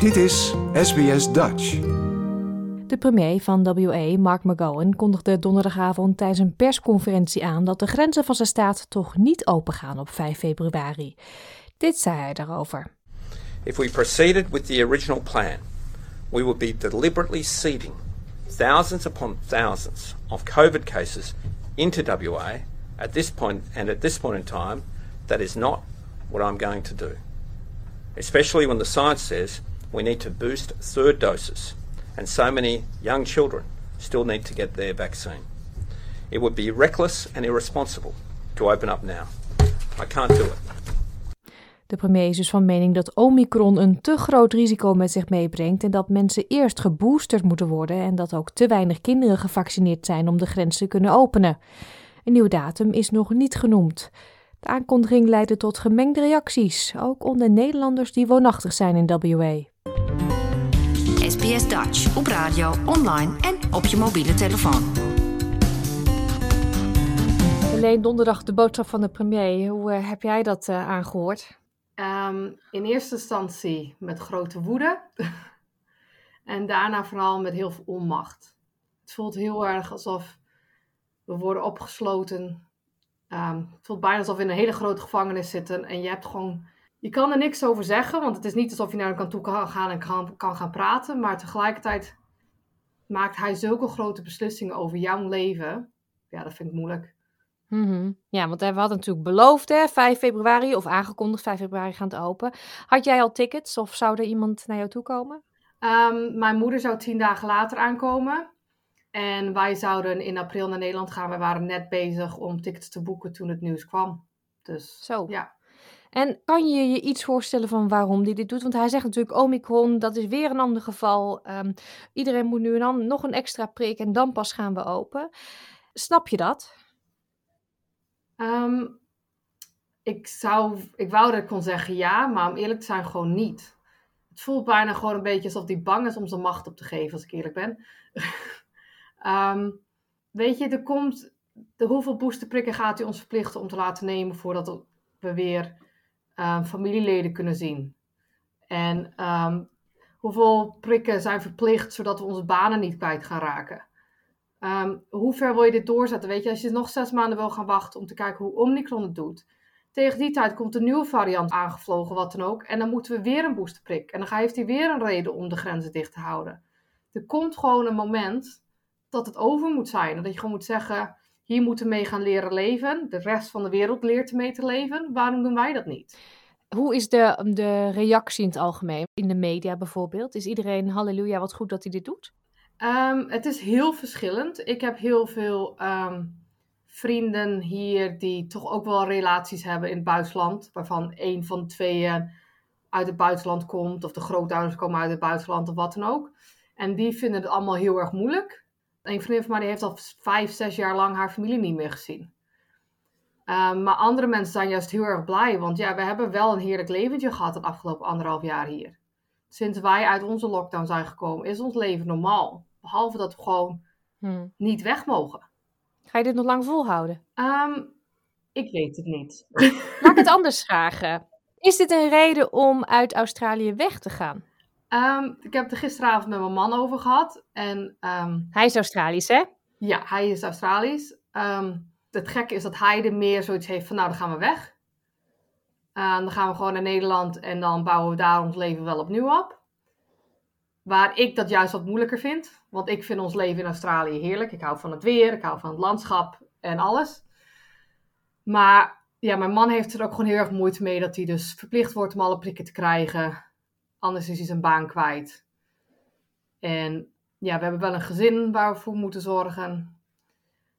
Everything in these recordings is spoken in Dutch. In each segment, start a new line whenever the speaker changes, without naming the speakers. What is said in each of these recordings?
Dit is SBS Dutch.
De premier van WA, Mark McGowan, kondigde donderdagavond tijdens een persconferentie aan dat de grenzen van zijn staat toch niet opengaan op 5 februari. Dit zei hij daarover.
If we proceeded with the original plan, we would be deliberately seeding thousands upon thousands of COVID cases into WA at this point and at this point in time, that is not what I'm going to do. Especially when the science says we need to boost third doses and so many young children still need to get their vaccine. It would be reckless and irresponsible to open up now. I can't do it.
De premier is dus van mening dat Omicron een te groot risico met zich meebrengt en dat mensen eerst geboosterd moeten worden en dat ook te weinig kinderen gevaccineerd zijn om de grens te kunnen openen. Een nieuwe datum is nog niet genoemd. De aankondiging leidde tot gemengde reacties, ook onder Nederlanders die woonachtig zijn in WA.
SBS Dutch op radio, online en op je mobiele telefoon.
Alleen donderdag de boodschap van de premier. Hoe eh, heb jij dat eh, aangehoord?
Ehm, in eerste instantie met grote woede. en daarna vooral met heel veel onmacht. Het voelt heel erg alsof we worden opgesloten. Ehm, het voelt bijna alsof we in een hele grote gevangenis zitten. En je hebt gewoon. Je kan er niks over zeggen, want het is niet alsof je naar een kantoor kan gaan en kan, kan gaan praten. Maar tegelijkertijd maakt hij zulke grote beslissingen over jouw leven. Ja, dat vind ik moeilijk.
Mhm. Ja, want we hadden natuurlijk beloofd, hè, 5 februari, of aangekondigd 5 februari gaan het open. Had jij al tickets of zou er iemand naar jou toe komen?
Ehm, mijn moeder zou tien dagen later aankomen. En wij zouden in april naar Nederland gaan. We waren net bezig om tickets te boeken toen het nieuws kwam. Dus
Zo.
ja.
En kan je je iets voorstellen van waarom hij dit doet? Want hij zegt natuurlijk Omicron, dat is weer een ander geval. Ehm, iedereen moet nu een an- nog een extra prik en dan pas gaan we open. Snap je dat?
Ehm, ik, zou, ik wou dat ik kon zeggen ja, maar om eerlijk te zijn gewoon niet. Het voelt bijna gewoon een beetje alsof hij bang is om zijn macht op te geven, als ik eerlijk ben. Ehm, weet je, er komt, de, hoeveel boosterprikken gaat hij ons verplichten om te laten nemen voordat we weer ehm, familieleden kunnen zien? En ehm, hoeveel prikken zijn verplicht zodat we onze banen niet kwijt gaan raken? Ehm, hoe ver wil je dit doorzetten? Weet je, als je nog zes maanden wil gaan wachten om te kijken hoe Omicron het doet. Tegen die tijd komt een nieuwe variant aangevlogen, wat dan ook. En dan moeten we weer een boosterprik. En dan heeft hij weer een reden om de grenzen dicht te houden. Er komt gewoon een moment dat het over moet zijn. En dat je gewoon moet zeggen, hier moeten we mee gaan leren leven. De rest van de wereld leert ermee te leven. Waarom doen wij dat niet?
Hoe is de, de reactie in het algemeen? In de media bijvoorbeeld? Is iedereen, halleluja, wat goed dat hij dit doet?
Ehm, het is heel verschillend. Ik heb heel veel ehm, vrienden hier die toch ook wel relaties hebben in het buitenland. Waarvan een van de tweeën uit het buitenland komt. Of de grootouders komen uit het buitenland of wat dan ook. En die vinden het allemaal heel erg moeilijk. Een vriendin van mij die heeft al vijf, zes jaar lang haar familie niet meer gezien. Ehm, maar andere mensen zijn juist heel erg blij. Want ja, we hebben wel een heerlijk leventje gehad het afgelopen anderhalf jaar hier. Sinds wij uit onze lockdown zijn gekomen, is ons leven normaal. Behalve dat we gewoon
Hmm.
niet weg mogen.
Ga je dit nog lang volhouden?
Ehm, ik weet het niet.
Laat ik het anders vragen. Is dit een reden om uit Australië weg te gaan?
Ehm, ik heb het er gisteravond met mijn man over gehad. En ehm,
Hij is Australisch, hè?
ja, hij is Australisch. Ehm, het gekke is dat hij er meer zoiets heeft van, nou, dan gaan we weg. Uh, dan gaan we gewoon naar Nederland en dan bouwen we daar ons leven wel opnieuw op. Waar ik dat juist wat moeilijker vind. Want ik vind ons leven in Australië heerlijk. Ik hou van het weer, ik hou van het landschap en alles. Maar ja, mijn man heeft er ook gewoon heel erg moeite mee dat hij dus verplicht wordt om alle prikken te krijgen. Anders is hij zijn baan kwijt. En ja, we hebben wel een gezin waar we voor moeten zorgen.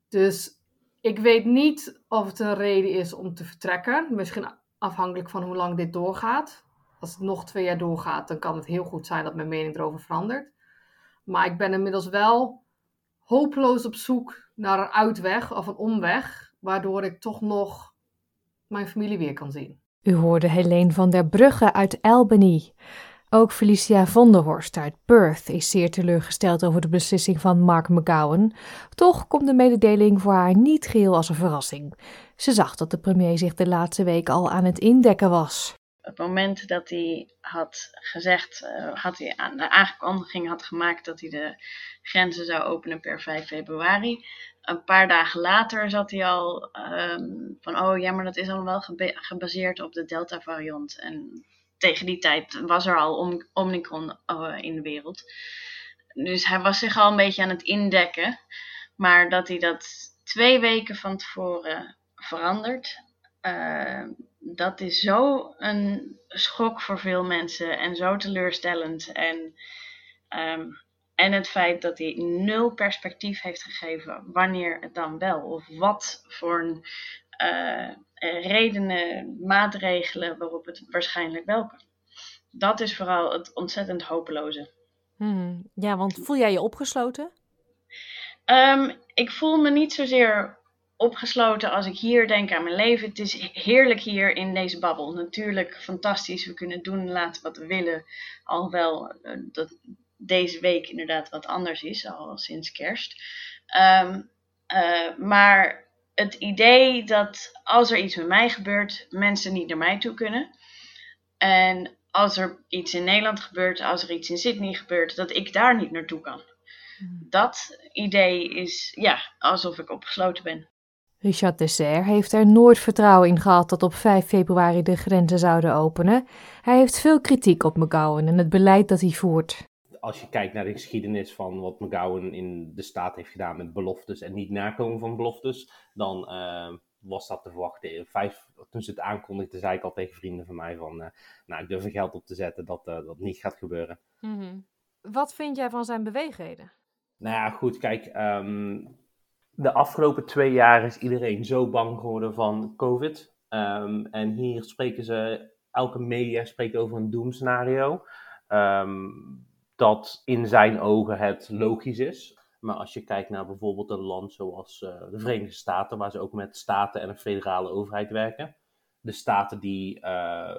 Dus ik weet niet of het een reden is om te vertrekken. Misschien afhankelijk van hoe lang dit doorgaat. als het nog twee jaar doorgaat, dan kan het heel goed zijn dat mijn mening erover verandert. Maar ik ben inmiddels wel hopeloos op zoek naar een uitweg of een omweg, waardoor ik toch nog mijn familie weer kan zien.
U hoorde Helene van der Brugge uit Albany. Ook Felicia von der Horst uit Perth is zeer teleurgesteld over de beslissing van Mark McGowan. Toch komt de mededeling voor haar niet geheel als een verrassing. Ze zag dat de premier zich de laatste week al aan het indekken was.
Op het moment dat hij had gezegd, uh, had hij aan de aankondiging had gemaakt dat hij de grenzen zou openen per 5 februari. Een paar dagen later zat hij al um, van, oh ja, maar dat is allemaal wel gebaseerd op de Delta-variant. En tegen die tijd was er al om, Omicron uh, in de wereld. Dus hij was zich al een beetje aan het indekken. Maar dat hij dat twee weken van tevoren verandert, uh, dat is zo een schok voor veel mensen en zo teleurstellend. En, um, en het feit dat hij nul perspectief heeft gegeven wanneer het dan wel of wat voor een, uh, redenen, maatregelen waarop het waarschijnlijk wel kan. Dat is vooral het ontzettend hopeloze.
Hmm, ja, want voel jij je opgesloten?
Um, ik voel me niet zozeer opgesloten als ik hier denk aan mijn leven. Het is heerlijk hier in deze babbel. Natuurlijk fantastisch. We kunnen doen en laten wat we willen. Alhoewel uh, dat deze week inderdaad wat anders is, al sinds kerst. Um, uh, maar het idee dat als er iets met mij gebeurt, mensen niet naar mij toe kunnen. En als er iets in Nederland gebeurt, als er iets in Sydney gebeurt, dat ik daar niet naartoe kan. Hmm. Dat idee is ja, alsof ik opgesloten ben.
Richard Dessert heeft er nooit vertrouwen in gehad dat op 5 februari de grenzen zouden openen. Hij heeft veel kritiek op McGowan en het beleid dat hij voert.
Als je kijkt naar de geschiedenis van wat McGowan in de staat heeft gedaan met beloftes en niet nakomen van beloftes, dan uh, was dat te verwachten. Vijf, toen ze het aankondigden, zei ik al tegen vrienden van mij van, uh, nou ik durf er geld op te zetten dat uh, dat niet gaat gebeuren.
Mm -hmm. Wat vind jij van zijn beweegreden?
Nou ja, goed, kijk, um, de afgelopen twee jaar is iedereen zo bang geworden van COVID. Um, en hier spreken ze, elke media spreekt over een doemscenario. Um, dat in zijn ogen het logisch is. Maar als je kijkt naar bijvoorbeeld een land zoals uh, de Verenigde Staten, waar ze ook met staten en een federale overheid werken. De staten die, uh,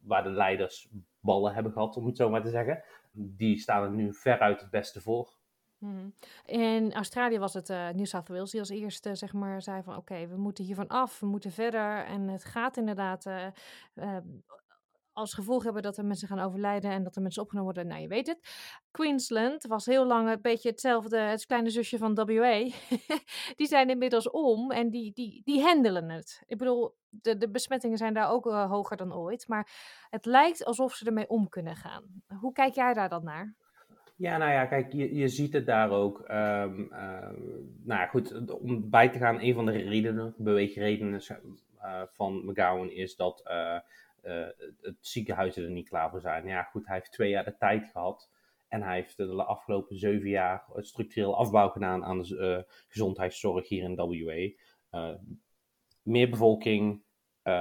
waar de leiders ballen hebben gehad, om het zo maar te zeggen, die staan er nu veruit het beste voor.
Hmm. In Australië was het uh, New South Wales die als eerste zeg maar, zei van oké, we moeten hiervan af, we moeten verder. En het gaat inderdaad als gevolg hebben dat er mensen gaan overlijden en dat er mensen opgenomen worden. Nou, je weet het. Queensland was heel lang een beetje hetzelfde, het kleine zusje van WA. die zijn inmiddels om en die, die, die handelen het. Ik bedoel, de, de besmettingen zijn daar ook hoger dan ooit. Maar het lijkt alsof ze ermee om kunnen gaan. Hoe kijk jij daar dan naar?
Ja, nou ja, kijk, je, je ziet het daar ook. Um, uh, nou ja, goed, om bij te gaan, een van de redenen, beweegredenen uh, van McGowan is dat uh, het ziekenhuizen er niet klaar voor zijn. Ja, goed, hij heeft twee jaar de tijd gehad. En hij heeft de afgelopen zeven jaar structureel afbouw gedaan aan de gezondheidszorg hier in WA. meer bevolking,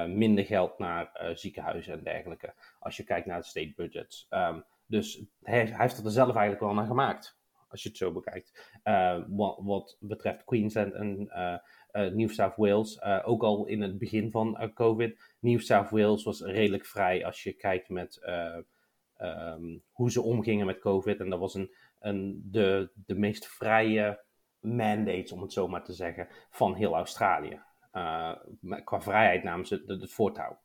minder geld naar ziekenhuizen en dergelijke. Als je kijkt naar de state budgets. Um, dus hij, hij, heeft er zelf eigenlijk wel naar gemaakt, als je het zo bekijkt. Uh, wat, wat, betreft Queensland en uh, uh, New South Wales, ook al in het begin van COVID, New South Wales was redelijk vrij als je kijkt met um, hoe ze omgingen met COVID. En dat was een, een, de, de meest vrije mandates, om het zo maar te zeggen, van heel Australië. qua vrijheid namen ze het, voortouw.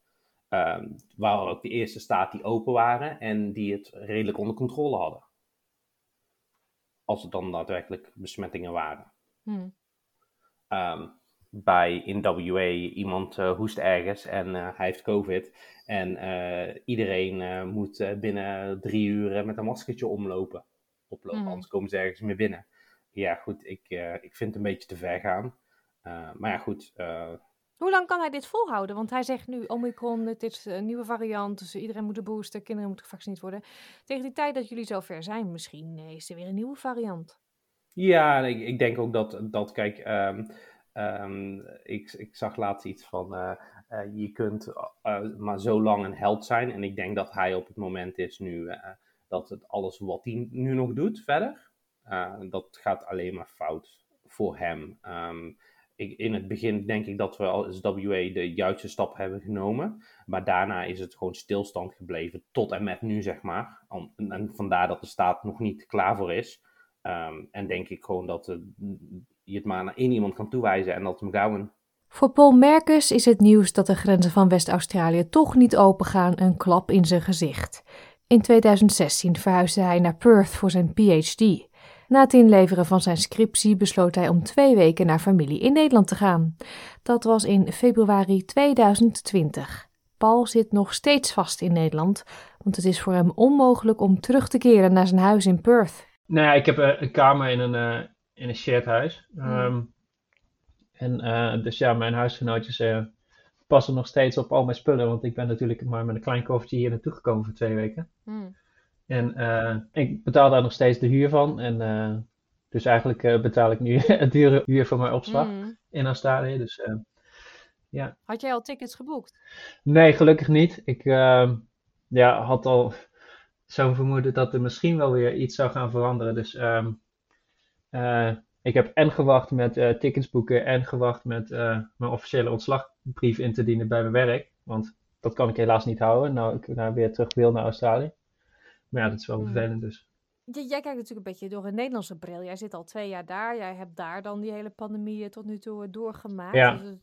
Um, waren ook de eerste staat die open waren en die het redelijk onder controle hadden. Als het dan daadwerkelijk besmettingen waren. Hmm. Um, bij in WA iemand uh, hoest ergens en uh, hij heeft COVID. En uh, iedereen moet binnen drie uur met een maskertje omlopen. Oplopen, hmm. anders komen ze ergens meer binnen. Ja, goed, ik, ik vind het een beetje te ver gaan. maar ja, goed
hoe lang kan hij dit volhouden? Want hij zegt nu Omicron, dit is een nieuwe variant, dus iedereen moet de booster, kinderen moeten gevaccineerd worden. Tegen die tijd dat jullie zo ver zijn, misschien is er weer een nieuwe variant.
Ja, ik, denk ook dat, dat kijk, um, Ehm, ik, ik zag laatst iets van, uh, je kunt maar zo lang een held zijn. En ik denk dat hij op het moment is nu, dat het alles wat hij nu nog doet verder, dat gaat alleen maar fout voor hem. Um, in het begin denk ik dat we als WA de juiste stap hebben genomen. Maar daarna is het gewoon stilstand gebleven tot en met nu, zeg maar. En, vandaar dat de staat nog niet klaar voor is. Um, en denk ik gewoon dat uh, je het maar naar één iemand kan toewijzen en dat is McGowan.
Voor Paul Merkers is het nieuws dat de grenzen van West-Australië toch niet opengaan een klap in zijn gezicht. In 2016 verhuisde hij naar Perth voor zijn PhD. Na het inleveren van zijn scriptie besloot hij om twee weken naar familie in Nederland te gaan. Dat was in februari 2020. Paul zit nog steeds vast in Nederland, want het is voor hem onmogelijk om terug te keren naar zijn huis in Perth.
Nou ja, ik heb een, kamer in een, uh, in een shared huis. Hmm. Ehm, en uh, dus ja, mijn huisgenootjes uh, passen nog steeds op al mijn spullen, want ik ben natuurlijk maar met een klein koffertje hier naartoe gekomen voor twee weken. Mm. En uh, ik betaal daar nog steeds de huur van. En uh, dus eigenlijk uh, betaal ik nu het dure huur voor mijn opslag mm. in Australië. Dus ja.
Had jij al tickets geboekt?
Nee, gelukkig niet. Ik ehm, ja, had al zo'n vermoeden dat er misschien wel weer iets zou gaan veranderen. Dus um, ik heb en gewacht met tickets boeken en gewacht met mijn officiële ontslagbrief in te dienen bij mijn werk. Want dat kan ik helaas niet houden. Nou, ik nou weer terug wil naar Australië. Maar ja, dat is wel hmm. vervelend dus.
Jij kijkt natuurlijk een beetje door een Nederlandse bril. Jij zit al twee jaar daar. Jij hebt daar dan die hele pandemie tot nu toe doorgemaakt. Ja. Dus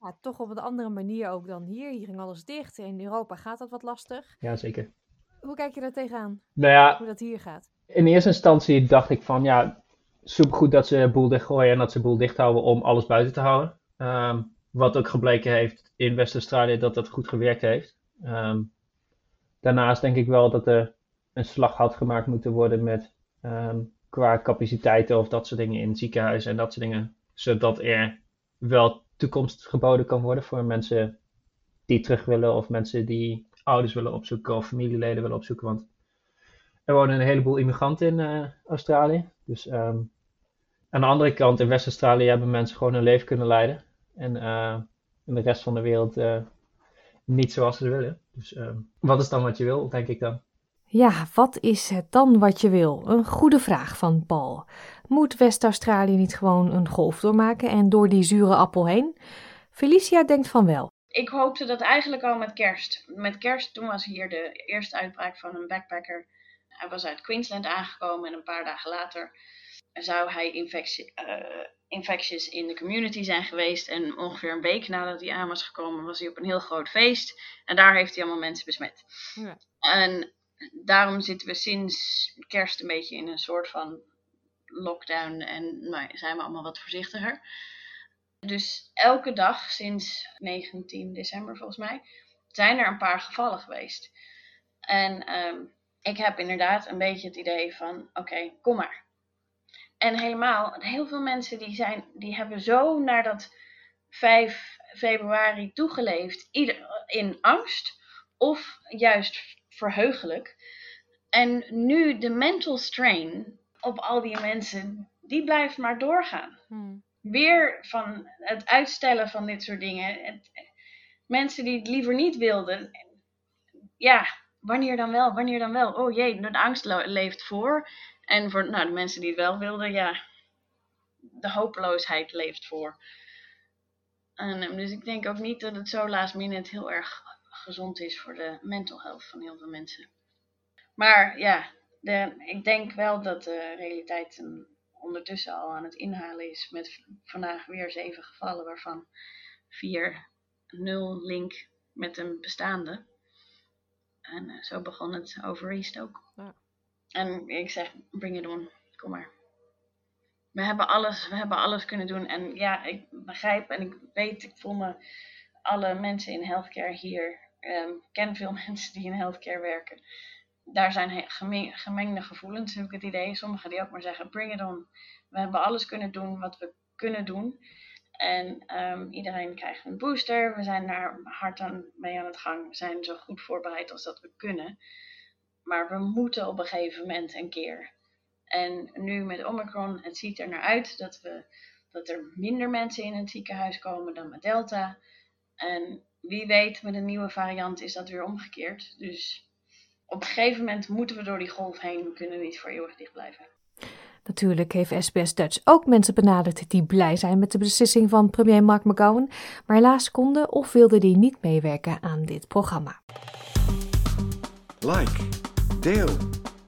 ja, toch op een andere manier ook dan hier. Hier ging alles dicht. In Europa gaat dat wat lastig.
Ja, zeker.
Hoe kijk je daar tegenaan?
Nou ja,
hoe dat hier gaat?
In eerste instantie dacht ik van ja, supergoed dat ze boel dichtgooien en dat ze boel dicht houden om alles buiten te houden. Ehm, wat ook gebleken heeft in West-Australië dat dat goed gewerkt heeft. Ehm, daarnaast denk ik wel dat er een slag had gemaakt moeten worden met ehm, qua capaciteiten of dat soort dingen in ziekenhuizen en dat soort dingen. Zodat er wel toekomst geboden kan worden voor mensen die terug willen of mensen die ouders willen opzoeken of familieleden willen opzoeken. Want er wonen een heleboel immigranten in uh, Australië. Dus ehm, aan de andere kant, in West-Australië hebben mensen gewoon hun leven kunnen leiden. En uh, in de rest van de wereld uh, niet zoals ze willen. Dus ehm, wat is dan wat je wil, denk ik dan?
Ja, wat is het dan wat je wil? Een goede vraag van Paul. Moet West-Australië niet gewoon een golf doormaken en door die zure appel heen? Felicia denkt van wel.
Ik hoopte dat eigenlijk al met kerst. Met kerst, toen was hier de eerste uitbraak van een backpacker. Hij was uit Queensland aangekomen en een paar dagen later zou hij infectie, uh, infecties in de community zijn geweest. En ongeveer een week nadat hij aan was gekomen, was hij op een heel groot feest. En daar heeft hij allemaal mensen besmet. Ja. En daarom zitten we sinds kerst een beetje in een soort van lockdown en nou, zijn we allemaal wat voorzichtiger. Dus elke dag sinds 19 december volgens mij zijn er een paar gevallen geweest. En ehm, ik heb inderdaad een beetje het idee van oké, kom maar. En helemaal, heel veel mensen die, zijn, die hebben zo naar dat 5 februari toegeleefd, ieder, in angst of juist verheugelijk. En nu de mental strain op al die mensen, die blijft maar doorgaan. Hmm. Weer van het uitstellen van dit soort dingen. Het, mensen die het liever niet wilden. Ja, wanneer dan wel? Wanneer dan wel? Oh jee, de angst leeft voor. En voor nou, de mensen die het wel wilden, ja, de hopeloosheid leeft voor. En, dus ik denk ook niet dat het zo last minute heel erg gezond is voor de mental health van heel veel mensen. Maar ja, de, ik denk wel dat de realiteit ondertussen al aan het inhalen is met vandaag weer zeven gevallen, waarvan vier nul link met een bestaande. En uh, zo begon het over East ook. Ja. En ik zeg, bring it on, kom maar. We hebben alles, we hebben alles kunnen doen. En ja, ik begrijp en ik weet, ik voel me alle mensen in healthcare hier um, ken veel mensen die in healthcare werken. Daar zijn gemengde gevoelens, heb ik het idee. Sommigen die ook maar zeggen, bring it on. We hebben alles kunnen doen wat we kunnen doen. En um, iedereen krijgt een booster. We zijn daar hard aan, mee aan het gang. We zijn zo goed voorbereid als dat we kunnen. Maar we moeten op een gegeven moment een keer. En nu met Omicron, het ziet er naar uit dat we dat er minder mensen in het ziekenhuis komen dan met Delta. En wie weet, met een nieuwe variant is dat weer omgekeerd. Dus op een gegeven moment moeten we door die golf heen. We kunnen niet voor eeuwig dicht blijven.
Natuurlijk heeft SBS Dutch ook mensen benaderd die blij zijn met de beslissing van premier Mark McGowan, maar helaas konden of wilden die niet meewerken aan dit programma.
Like, deel,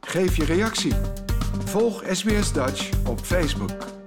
geef je reactie. Volg SBS Dutch op Facebook.